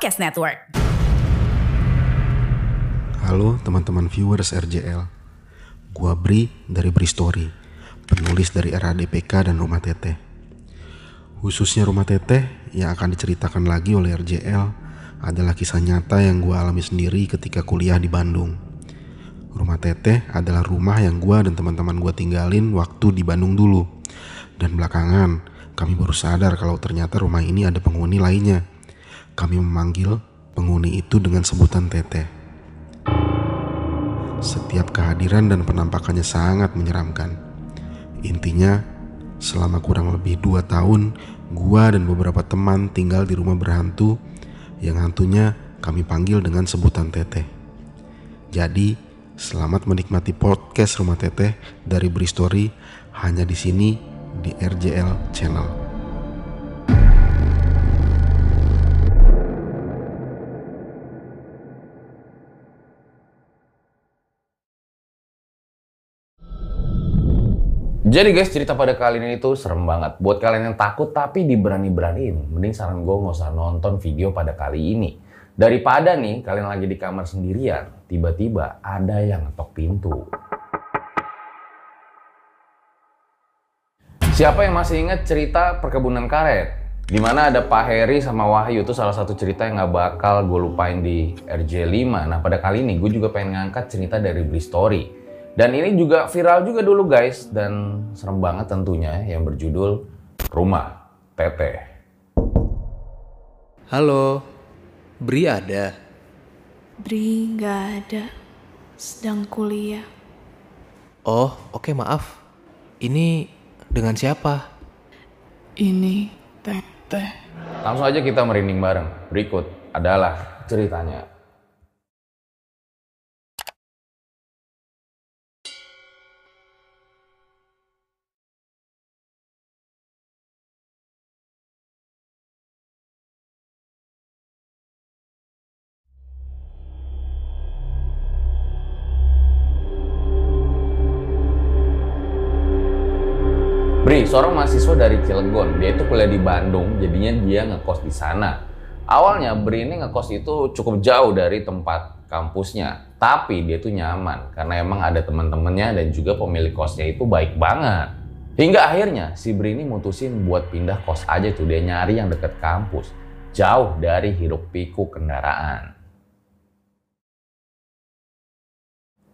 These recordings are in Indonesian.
Podcast Network. Halo teman-teman viewers RJL Gua Bri dari Bri Story Penulis dari era DPK dan Rumah Teteh. Khususnya Rumah Teteh yang akan diceritakan lagi oleh RJL Adalah kisah nyata yang gua alami sendiri ketika kuliah di Bandung. Rumah Teteh adalah rumah yang gua dan teman-teman gua tinggalin waktu di Bandung dulu. Dan belakangan kami baru sadar kalau ternyata rumah ini ada penghuni lainnya Kami memanggil penghuni itu dengan sebutan Teteh setiap kehadiran dan penampakannya sangat menyeramkan. Intinya, selama kurang lebih dua tahun, gua dan beberapa teman tinggal di rumah berhantu yang hantunya kami panggil dengan sebutan Teteh. Jadi, selamat menikmati podcast Rumah Teteh dari Bristory hanya di sini di RJL Channel. Jadi guys cerita pada kali ini tuh serem banget. Buat kalian yang takut tapi diberani-beraniin, mending saran gue nggak usah nonton video pada kali ini. Daripada nih kalian lagi di kamar sendirian, tiba-tiba ada yang ngetok pintu. Siapa yang masih ingat cerita perkebunan karet? Di mana ada Pak Heri sama Wahyu itu salah satu cerita yang nggak bakal gue lupain di RJ5. Nah pada kali ini gue juga pengen ngangkat cerita dari Bli Story. Dan ini juga viral juga dulu guys dan serem banget tentunya yang berjudul Rumah Teteh. Halo, Bri ada. Bri nggak ada, sedang kuliah. Oh, oke maaf. Ini dengan siapa? Ini teteh. Langsung aja kita merinding bareng. Berikut adalah ceritanya. Seorang mahasiswa dari Cilegon. Dia itu kuliah di Bandung, jadinya dia ngekos di sana. Awalnya Bri ini ngekos itu cukup jauh dari tempat kampusnya. Tapi dia tuh nyaman, karena emang ada teman-temannya dan juga pemilik kosnya itu baik banget. Hingga akhirnya si Bri ini mutusin buat pindah kos aja tuh, dia nyari yang deket kampus. Jauh dari hiruk pikuk kendaraan.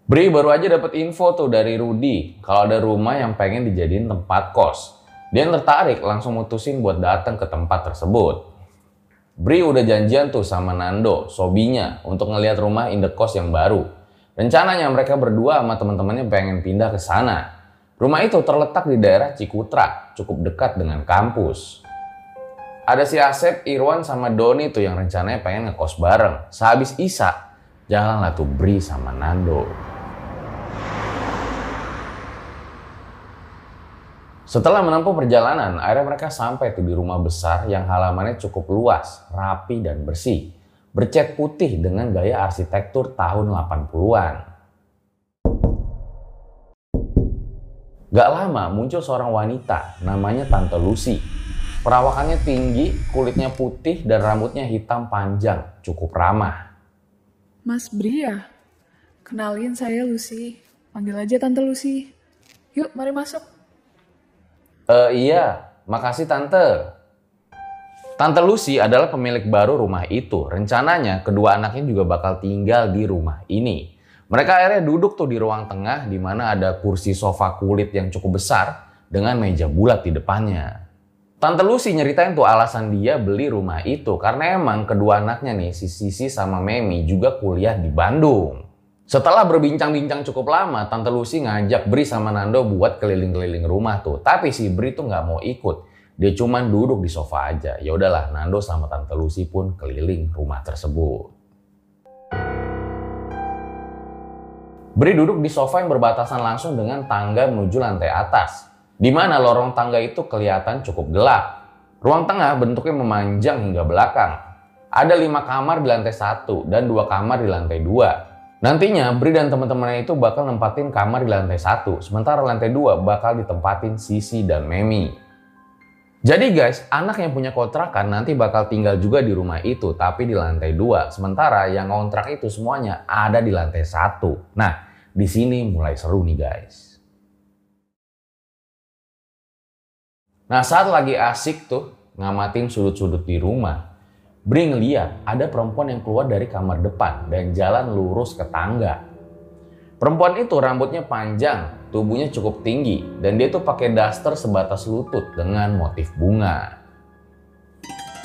Bri baru aja dapat info tuh dari Rudi kalau ada rumah yang pengen dijadiin tempat kos. Dia tertarik langsung mutusin buat datang ke tempat tersebut. Bri udah janjian tuh sama Nando, sobinya, untuk ngelihat rumah indekos yang baru. Rencananya mereka berdua sama teman-temannya pengen pindah ke sana. Rumah itu terletak di daerah Cikutra, cukup dekat dengan kampus. Ada si Asep, Irwan, sama Doni tuh yang rencananya pengen ngekos bareng. Sehabis Isa, jalanlah tuh Bri sama Nando. Setelah menempuh perjalanan, akhirnya mereka sampai di rumah besar yang halamannya cukup luas, rapi dan bersih. Bercat putih dengan gaya arsitektur tahun 80-an. Gak lama muncul seorang wanita namanya Tante Lucy. Perawakannya tinggi, kulitnya putih dan rambutnya hitam panjang, cukup ramah. Mas Bri ya? Kenalin saya Lucy. Panggil aja Tante Lucy. Yuk, mari masuk. Eh iya, makasih tante. Tante Lucy adalah pemilik baru rumah itu. Rencananya kedua anaknya juga bakal tinggal di rumah ini. Mereka akhirnya duduk tuh di ruang tengah di mana ada kursi sofa kulit yang cukup besar dengan meja bulat di depannya. Tante Lucy nyeritain tuh alasan dia beli rumah itu karena emang kedua anaknya nih si Sisi sama Memi juga kuliah di Bandung. Setelah berbincang-bincang cukup lama, Tante Lucy ngajak Bri sama Nando buat keliling-keliling rumah tuh. Tapi si Bri tuh nggak mau ikut. Dia cuman duduk di sofa aja. Ya udahlah, Nando sama Tante Lucy pun keliling rumah tersebut. Bri duduk di sofa yang berbatasan langsung dengan tangga menuju lantai atas, di mana lorong tangga itu kelihatan cukup gelap. Ruang tengah bentuknya memanjang hingga belakang. Ada lima kamar di lantai satu dan dua kamar di lantai dua. Nantinya Bri dan teman-temannya itu bakal nempatin kamar di lantai satu, sementara lantai dua bakal ditempatin Sisi dan Memi. Jadi guys, anak yang punya kontrakan nanti bakal tinggal juga di rumah itu, tapi di lantai dua. Sementara yang kontrak itu semuanya ada di lantai satu. Nah, di sini mulai seru nih guys. Nah, saat lagi asik tuh ngamatin sudut-sudut di rumah, Bri ngeliat ada perempuan yang keluar dari kamar depan dan jalan lurus ke tangga. Perempuan itu rambutnya panjang, tubuhnya cukup tinggi, dan dia tuh pakai daster sebatas lutut dengan motif bunga.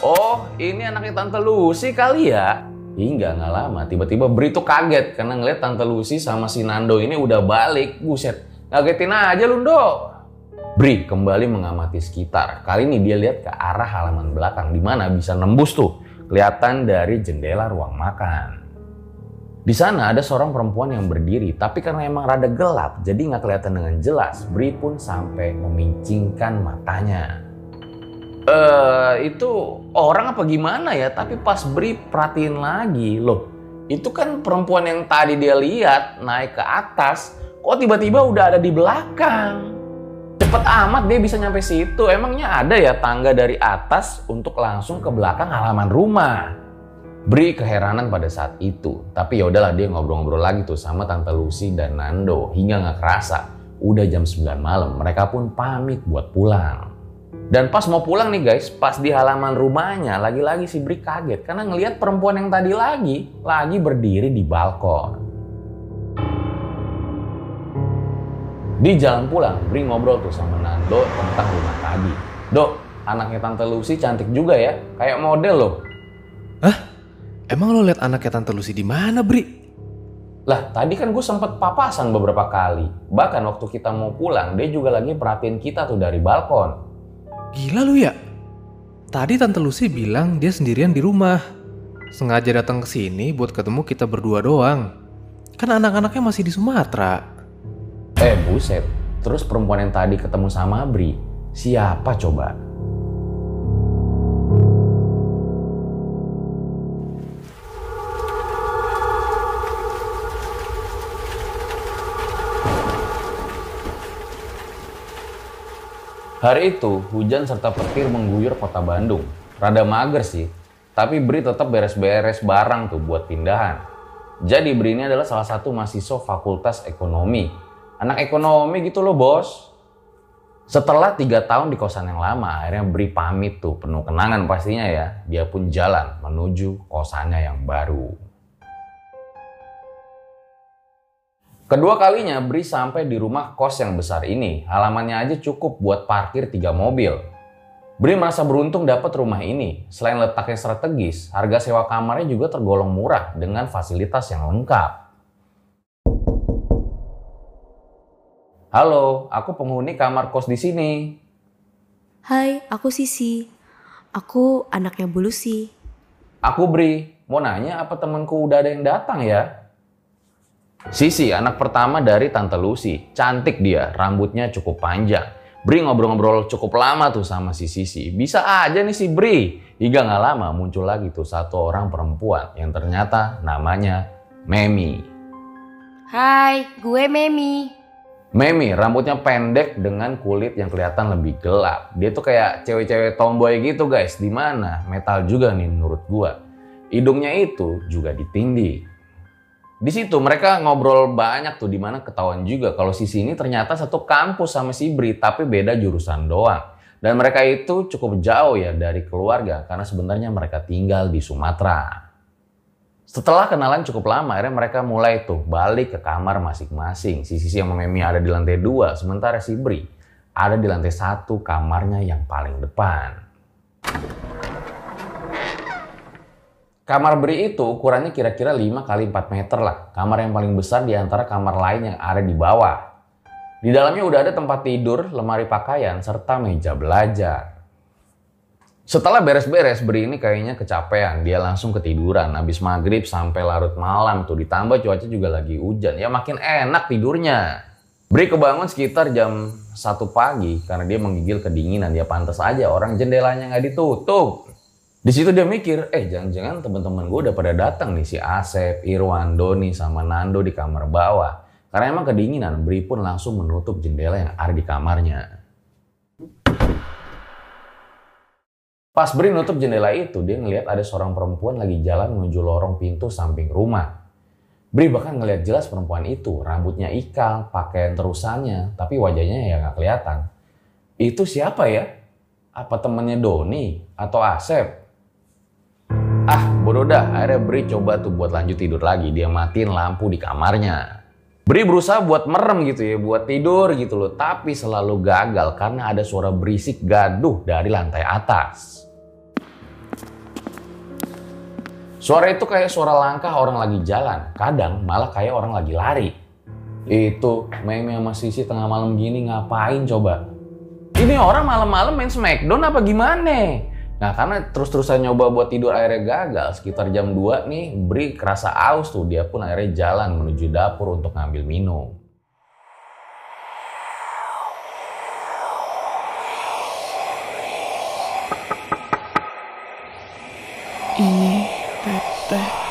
Oh, ini anaknya Tante Lucy kali ya? Hingga nggak lama, tiba-tiba Bri tuh kaget karena ngeliat Tante Lucy sama si Nando ini udah balik. Buset, ngagetin aja lu, Ndo. Bri kembali mengamati sekitar. Kali ini dia lihat ke arah halaman belakang, di mana bisa nembus tuh, kelihatan dari jendela ruang makan. Di sana ada seorang perempuan yang berdiri, tapi karena emang rada gelap, jadi nggak kelihatan dengan jelas. Bri pun sampai memincingkan matanya. Eh, itu orang apa gimana ya? Tapi pas Bri perhatiin lagi, loh, itu kan perempuan yang tadi dia lihat naik ke atas, kok tiba-tiba udah ada di belakang? Cepet amat dia bisa nyampe situ. Emangnya ada ya tangga dari atas untuk langsung ke belakang halaman rumah? Bri keheranan pada saat itu, tapi ya udahlah dia ngobrol-ngobrol lagi tuh sama Tante Lucy dan Nando hingga nggak kerasa. Udah jam 9 malam, mereka pun pamit buat pulang. Dan pas mau pulang nih guys, pas di halaman rumahnya, lagi-lagi si Bri kaget karena ngelihat perempuan yang tadi lagi, lagi berdiri di balkon. Di jalan pulang, Bri ngobrol tuh sama Nando tentang rumah tadi. Dok, anaknya Tante Lucy cantik juga ya, kayak model loh. Hah? Emang lo liat anaknya Tante Lucy di mana, Bri? Lah, tadi kan gue sempet papasan beberapa kali. Bahkan waktu kita mau pulang, dia juga lagi perhatiin kita tuh dari balkon. Gila lu ya? Tadi Tante Lucy bilang dia sendirian di rumah. Sengaja datang ke sini buat ketemu kita berdua doang. Kan anak-anaknya masih di Sumatera. Eh, buset. Terus perempuan yang tadi ketemu sama Bri, siapa coba? Hari itu, hujan serta petir mengguyur kota Bandung. Rada mager sih, tapi Bri tetap beres-beres barang tuh buat pindahan. Jadi Bri ini adalah salah satu mahasiswa fakultas ekonomi. Anak ekonomi gitu loh bos. Setelah tiga tahun di kosan yang lama, akhirnya Bri pamit tuh, penuh kenangan pastinya ya. Dia pun jalan menuju kosannya yang baru. Kedua kalinya Bri sampai di rumah kos yang besar ini. Halamannya aja cukup buat parkir tiga mobil. Bri merasa beruntung dapat rumah ini. Selain letaknya strategis, harga sewa kamarnya juga tergolong murah dengan fasilitas yang lengkap. Halo, aku penghuni kamar kos di sini. Hai, aku Sisi. Aku anaknya Bu Lucy. Aku Bri, mau nanya apa temanku udah ada yang datang ya? Sisi, anak pertama dari Tante Lucy. Cantik dia, rambutnya cukup panjang. Bri ngobrol-ngobrol cukup lama tuh sama si Sisi. Bisa aja nih si Bri. Hingga gak lama muncul lagi tuh satu orang perempuan yang ternyata namanya Memi. Hai, gue Memi. Memi rambutnya pendek dengan kulit yang kelihatan lebih gelap. Dia tuh kayak cewek-cewek tomboy gitu guys. Di mana metal juga nih menurut gua. Hidungnya itu juga ditindih. Di situ mereka ngobrol banyak tuh di mana ketahuan juga kalau si ini ternyata satu kampus sama si Bri tapi beda jurusan doang. Dan mereka itu cukup jauh ya dari keluarga karena sebenarnya mereka tinggal di Sumatera. Setelah kenalan cukup lama, akhirnya mereka mulai tuh balik ke kamar masing-masing. Si Sisi yang Memi ada di lantai dua, sementara si Bri ada di lantai satu kamarnya yang paling depan. Kamar Bri itu ukurannya kira-kira 5 kali 4 meter lah. Kamar yang paling besar di antara kamar lain yang ada di bawah. Di dalamnya udah ada tempat tidur, lemari pakaian, serta meja belajar. Setelah beres-beres, Bri ini kayaknya kecapean. Dia langsung ketiduran. Habis maghrib sampai larut malam tuh. Ditambah cuaca juga lagi hujan. Ya makin enak tidurnya. Bri kebangun sekitar jam 1 pagi karena dia menggigil kedinginan. Dia pantas aja orang jendelanya nggak ditutup. Di situ dia mikir, eh jangan-jangan teman-teman gue udah pada datang nih si Asep, Irwan, Doni, sama Nando di kamar bawah. Karena emang kedinginan, Bri pun langsung menutup jendela yang ada di kamarnya. Pas Bri nutup jendela itu, dia ngelihat ada seorang perempuan lagi jalan menuju lorong pintu samping rumah. Bri bahkan ngelihat jelas perempuan itu, rambutnya ikal, pakaian terusannya, tapi wajahnya ya nggak kelihatan. Itu siapa ya? Apa temennya Doni atau Asep? Ah, bodoh dah. Akhirnya Bri coba tuh buat lanjut tidur lagi. Dia matiin lampu di kamarnya. Bri berusaha buat merem gitu ya, buat tidur gitu loh. Tapi selalu gagal karena ada suara berisik gaduh dari lantai atas. Suara itu kayak suara langkah orang lagi jalan. Kadang malah kayak orang lagi lari. Itu Meme sama Sisi tengah malam gini ngapain coba? Ini orang malam-malam main Smackdown apa gimana? Nah karena terus-terusan nyoba buat tidur akhirnya gagal sekitar jam 2 nih Bri kerasa aus tuh dia pun akhirnya jalan menuju dapur untuk ngambil minum. Ini teteh.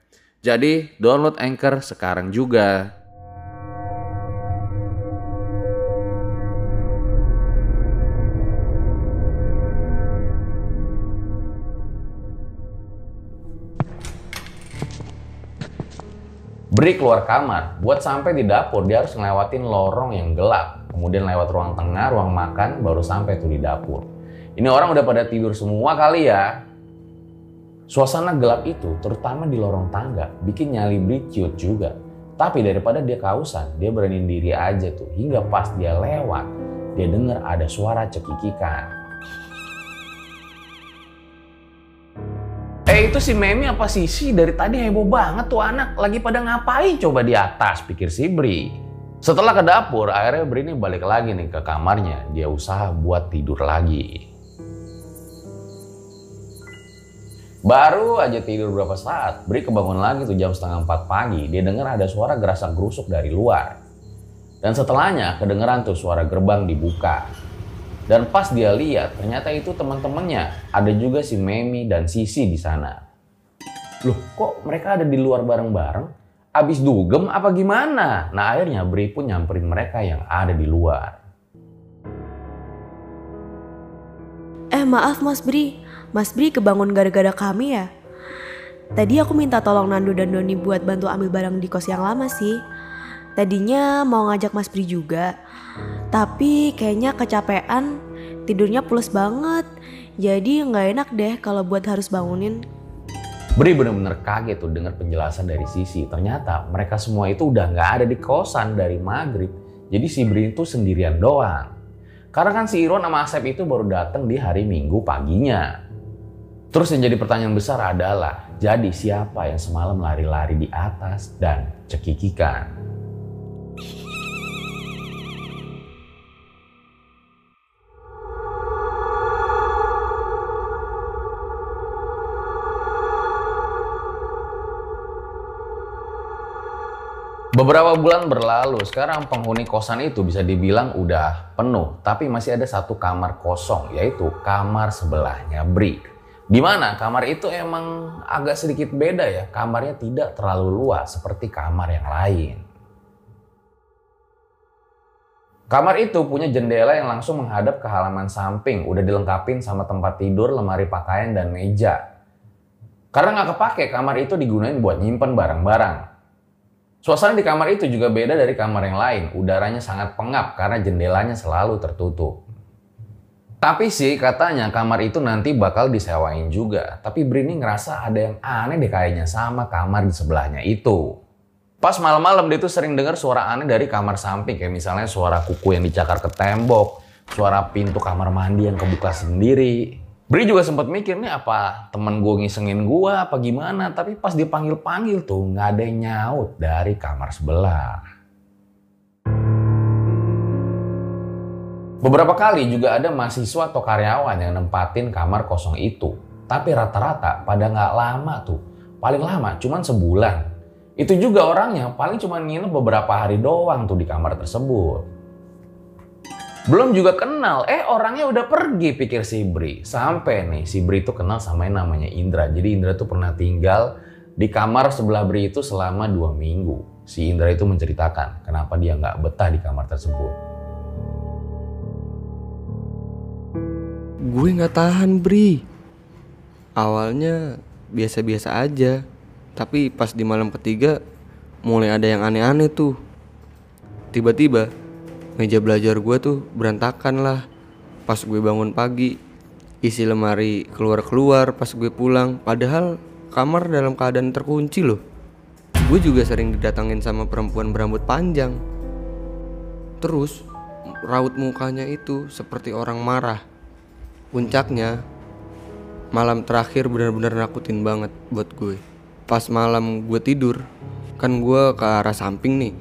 Jadi download Anchor sekarang juga. Bri keluar kamar, buat sampai di dapur dia harus ngelewatin lorong yang gelap. Kemudian lewat ruang tengah, ruang makan, baru sampai tuh di dapur. Ini orang udah pada tidur semua kali ya. Suasana gelap itu, terutama di lorong tangga, bikin nyali Bri ciut juga. Tapi daripada dia kausan, dia beraniin diri aja tuh. Hingga pas dia lewat, dia dengar ada suara cekikikan. Eh itu si Memi apa Sisi dari tadi heboh banget tuh anak. Lagi pada ngapain coba di atas, pikir si Bri. Setelah ke dapur, akhirnya Bri ini balik lagi nih ke kamarnya. Dia usaha buat tidur lagi. Baru aja tidur berapa saat, Bri kebangun lagi tuh jam setengah empat pagi. Dia dengar ada suara gerasak gerusuk dari luar. Dan setelahnya kedengeran tuh suara gerbang dibuka. Dan pas dia lihat, ternyata itu teman-temannya. Ada juga si Memi dan Sisi di sana. Loh, kok mereka ada di luar bareng-bareng? Abis dugem apa gimana? Nah akhirnya Bri pun nyamperin mereka yang ada di luar. Eh maaf Mas Bri, Mas Bri kebangun gara-gara kami ya? Tadi aku minta tolong Nando dan Doni buat bantu ambil barang di kos yang lama sih. Tadinya mau ngajak Mas Bri juga, tapi kayaknya kecapean, tidurnya pules banget. Jadi nggak enak deh kalau buat harus bangunin. Bri bener-bener kaget tuh dengar penjelasan dari Sisi. Ternyata mereka semua itu udah nggak ada di kosan dari maghrib. Jadi si Bri itu sendirian doang. Karena kan si Irwan sama Asep itu baru datang di hari Minggu paginya. Terus yang jadi pertanyaan besar adalah, jadi siapa yang semalam lari-lari di atas dan cekikikan? Beberapa bulan berlalu, sekarang penghuni kosan itu bisa dibilang udah penuh, tapi masih ada satu kamar kosong, yaitu kamar sebelahnya Bri. Di mana kamar itu emang agak sedikit beda ya, kamarnya tidak terlalu luas seperti kamar yang lain. Kamar itu punya jendela yang langsung menghadap ke halaman samping, udah dilengkapin sama tempat tidur, lemari pakaian, dan meja. Karena nggak kepake, kamar itu digunain buat nyimpen barang-barang. Suasana di kamar itu juga beda dari kamar yang lain. Udaranya sangat pengap karena jendelanya selalu tertutup. Tapi sih katanya kamar itu nanti bakal disewain juga. Tapi Brini ngerasa ada yang aneh deh kayaknya sama kamar di sebelahnya itu. Pas malam-malam dia tuh sering dengar suara aneh dari kamar samping. Kayak misalnya suara kuku yang dicakar ke tembok. Suara pintu kamar mandi yang kebuka sendiri. Bri juga sempat mikir nih apa temen gue ngisengin gue apa gimana. Tapi pas dipanggil-panggil tuh nggak ada yang nyaut dari kamar sebelah. Beberapa kali juga ada mahasiswa atau karyawan yang nempatin kamar kosong itu. Tapi rata-rata pada nggak lama tuh. Paling lama cuman sebulan. Itu juga orangnya paling cuma nginep beberapa hari doang tuh di kamar tersebut. Belum juga kenal, eh orangnya udah pergi pikir si Bri. Sampai nih si Bri itu kenal sama yang namanya Indra. Jadi Indra tuh pernah tinggal di kamar sebelah Bri itu selama dua minggu. Si Indra itu menceritakan kenapa dia nggak betah di kamar tersebut. Gue nggak tahan Bri. Awalnya biasa-biasa aja. Tapi pas di malam ketiga mulai ada yang aneh-aneh tuh. Tiba-tiba meja belajar gue tuh berantakan lah pas gue bangun pagi isi lemari keluar-keluar pas gue pulang padahal kamar dalam keadaan terkunci loh gue juga sering didatangin sama perempuan berambut panjang terus raut mukanya itu seperti orang marah puncaknya malam terakhir benar-benar nakutin banget buat gue pas malam gue tidur kan gue ke arah samping nih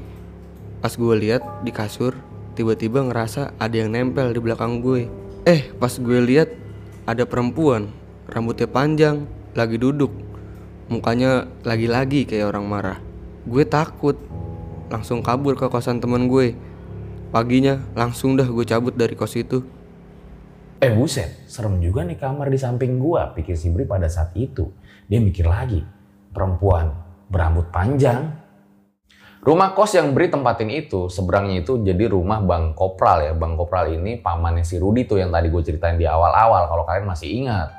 pas gue lihat di kasur tiba-tiba ngerasa ada yang nempel di belakang gue. Eh, pas gue lihat ada perempuan, rambutnya panjang, lagi duduk. Mukanya lagi-lagi kayak orang marah. Gue takut, langsung kabur ke kosan temen gue. Paginya langsung dah gue cabut dari kos itu. Eh buset, serem juga nih kamar di samping gua, pikir si Bri pada saat itu. Dia mikir lagi, perempuan berambut panjang, Rumah kos yang Bri tempatin itu, seberangnya itu jadi rumah Bang Kopral ya. Bang Kopral ini pamannya si Rudi tuh yang tadi gue ceritain di awal-awal kalau kalian masih ingat.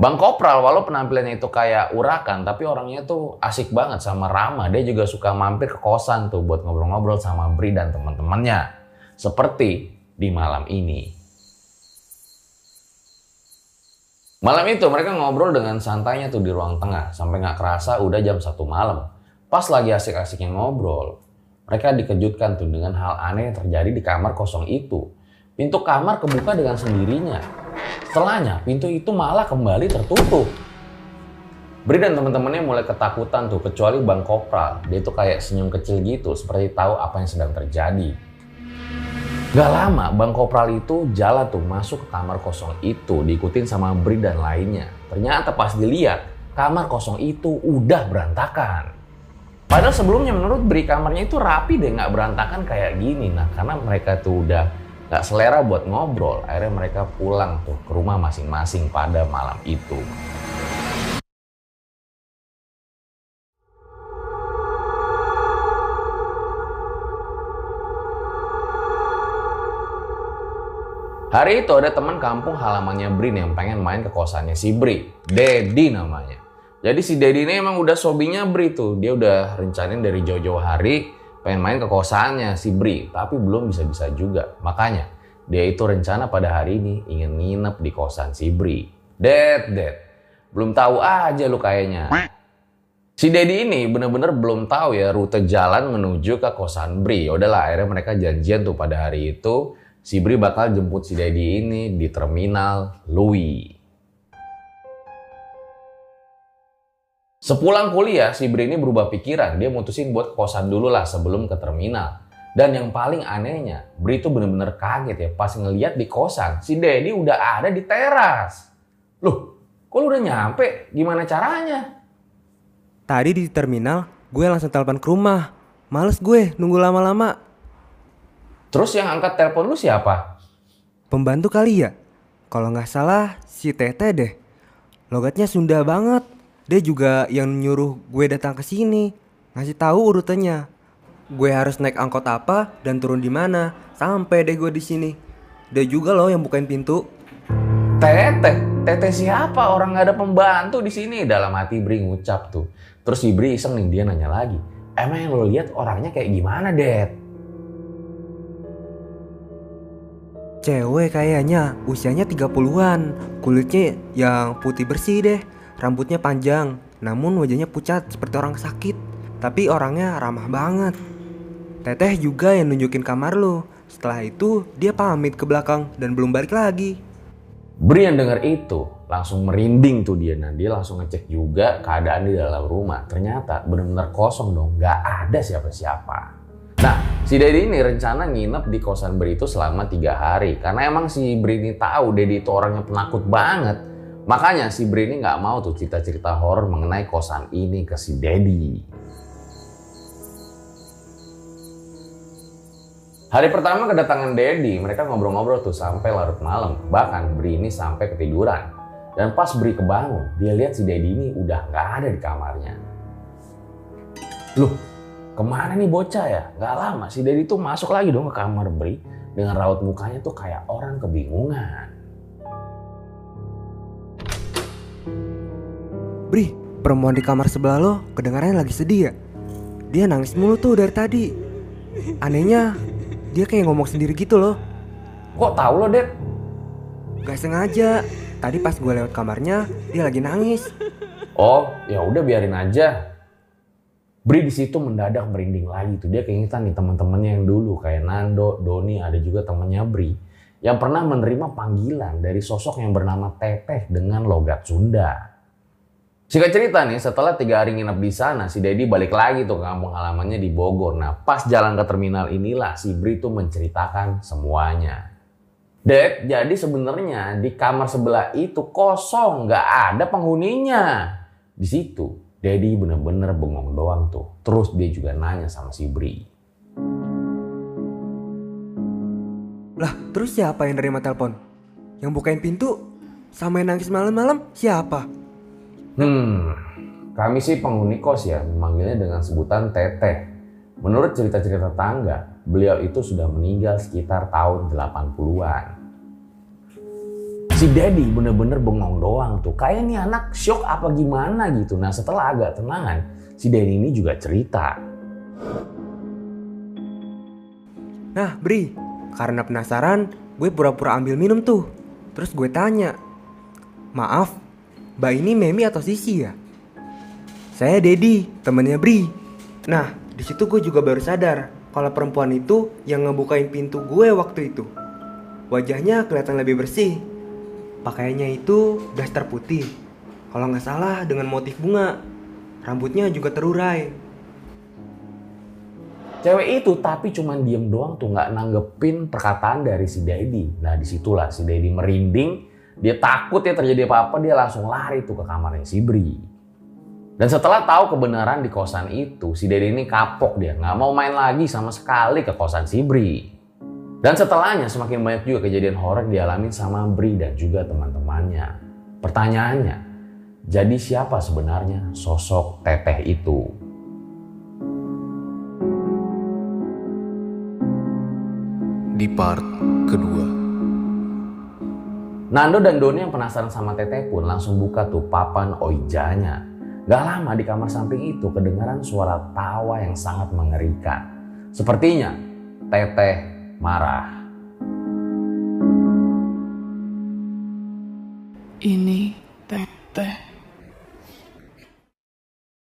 Bang Kopral walau penampilannya itu kayak urakan, tapi orangnya tuh asik banget sama Rama. Dia juga suka mampir ke kosan tuh buat ngobrol-ngobrol sama Bri dan teman-temannya. Seperti di malam ini. Malam itu mereka ngobrol dengan santainya tuh di ruang tengah sampai nggak kerasa udah jam satu malam. Pas lagi asik-asiknya ngobrol, mereka dikejutkan tuh dengan hal aneh yang terjadi di kamar kosong itu. Pintu kamar kebuka dengan sendirinya. Setelahnya, pintu itu malah kembali tertutup. Bri dan teman-temannya mulai ketakutan tuh, kecuali Bang Kopral. Dia tuh kayak senyum kecil gitu, seperti tahu apa yang sedang terjadi. Gak lama, Bang Kopral itu jalan tuh masuk ke kamar kosong itu, diikutin sama Bri dan lainnya. Ternyata pas dilihat, kamar kosong itu udah berantakan. Padahal sebelumnya menurut Bri kamarnya itu rapi deh, nggak berantakan kayak gini. Nah karena mereka tuh udah nggak selera buat ngobrol, akhirnya mereka pulang tuh ke rumah masing-masing pada malam itu. Hari itu ada teman kampung halamannya Brin yang pengen main ke kosannya si Bri. Dedi namanya. Jadi si Dedi ini emang udah sobinya Bri tuh. Dia udah rencanain dari jauh-jauh hari pengen main ke kosannya si Bri. Tapi belum bisa-bisa juga. Makanya dia itu rencana pada hari ini ingin nginep di kosan si Bri. Ded, Ded. Belum tahu aja lu kayaknya. Si Dedi ini bener-bener belum tahu ya rute jalan menuju ke kosan Bri. Yaudahlah akhirnya mereka janjian tuh pada hari itu. Si Bri bakal jemput si Dedi ini di terminal Louis. Sepulang kuliah, si Bri ini berubah pikiran. Dia mutusin buat kosan dulu lah sebelum ke terminal. Dan yang paling anehnya, Bri itu bener-bener kaget ya pas ngeliat di kosan. Si Dedi udah ada di teras. Loh, kok lu udah nyampe? Gimana caranya? Tadi di terminal, gue langsung telepon ke rumah. Males gue nunggu lama-lama. Terus yang angkat telepon lu siapa? Pembantu kali ya? Kalau nggak salah si Tete deh. Logatnya Sunda banget. Dia juga yang nyuruh gue datang ke sini, ngasih tahu urutannya. Gue harus naik angkot apa dan turun di mana sampai deh gue di sini. Dia juga loh yang bukain pintu. Tete, Tete siapa? Orang nggak ada pembantu di sini. Dalam hati Bri ngucap tuh. Terus si Bri iseng nih dia nanya lagi. Emang yang lo lihat orangnya kayak gimana, Det? Cewek kayaknya usianya 30-an, kulitnya yang putih bersih deh, rambutnya panjang, namun wajahnya pucat seperti orang sakit. Tapi orangnya ramah banget. Teteh juga yang nunjukin kamar lo. Setelah itu dia pamit ke belakang dan belum balik lagi. Bri yang denger itu langsung merinding tuh dia. Nah dia langsung ngecek juga keadaan di dalam rumah. Ternyata benar-benar kosong dong, nggak ada siapa-siapa. Si Dedi ini rencana nginep di kosan Bri itu selama tiga hari. Karena emang si Bri ini tahu Dedi itu orangnya penakut banget. Makanya si Bri ini nggak mau tuh cerita-cerita horor mengenai kosan ini ke si Dedi. Hari pertama kedatangan Dedi, mereka ngobrol-ngobrol tuh sampai larut malam. Bahkan Bri ini sampai ketiduran. Dan pas Bri kebangun, dia lihat si Dedi ini udah nggak ada di kamarnya. Loh, ke mana nih bocah ya? Gak lama si Dedi tuh masuk lagi dong ke kamar Bri dengan raut mukanya tuh kayak orang kebingungan. Bri, perempuan di kamar sebelah lo kedengarannya lagi sedih ya? Dia nangis mulu tuh dari tadi. Anehnya, dia kayak ngomong sendiri gitu loh. Kok tahu lo, Det? Gak sengaja. Tadi pas gue lewat kamarnya, dia lagi nangis. Oh, ya udah biarin aja. Bri di situ mendadak merinding lagi tuh. Dia keingetan nih teman-temannya yang dulu kayak Nando, Doni, ada juga temennya Bri yang pernah menerima panggilan dari sosok yang bernama Teteh dengan logat Sunda. Singkat cerita nih, setelah tiga hari nginep di sana, si Dedi balik lagi tuh ke kampung halamannya di Bogor. Nah, pas jalan ke terminal inilah si Bri tuh menceritakan semuanya. Dad, jadi sebenarnya di kamar sebelah itu kosong, nggak ada penghuninya. Di situ, Dedi bener-bener bengong doang tuh. Terus dia juga nanya sama si Bri. Lah, terus siapa yang nerima telepon? Yang bukain pintu? Sama yang nangis malam-malam? Siapa? Hmm, kami sih penghuni kos ya, memanggilnya dengan sebutan Teteh. Menurut cerita-cerita tangga, beliau itu sudah meninggal sekitar tahun 80-an. Si Daddy bener-bener bengong doang tuh. Kayak nih anak shock apa gimana gitu. Nah setelah agak tenangan, si Daddy ini juga cerita. Nah, Bri, karena penasaran, gue pura-pura ambil minum tuh. Terus gue tanya, maaf, Mbak ini Memi atau Sisi ya? Saya Dedi, temennya Bri. Nah, di situ gue juga baru sadar kalau perempuan itu yang ngebukain pintu gue waktu itu. Wajahnya kelihatan lebih bersih. Pakaiannya itu daster putih. Kalau nggak salah dengan motif bunga. Rambutnya juga terurai. Cewek itu tapi cuman diem doang tuh nggak nanggepin perkataan dari si Daddy. Nah di situlah si Daddy merinding. Dia takut ya terjadi apa-apa dia langsung lari tuh ke kamarnya si Bri. Dan setelah tahu kebenaran di kosan itu, si Daddy ini kapok dia nggak mau main lagi sama sekali ke kosan si Bri. Dan setelahnya semakin banyak juga kejadian horor dialami sama Bri dan juga teman-temannya. Pertanyaannya, jadi siapa sebenarnya sosok teteh itu? Di part kedua. Nando dan Doni yang penasaran sama Teteh pun langsung buka tuh papan oijanya. Gak lama di kamar samping itu kedengaran suara tawa yang sangat mengerikan. Sepertinya Teteh marah. Ini teteh.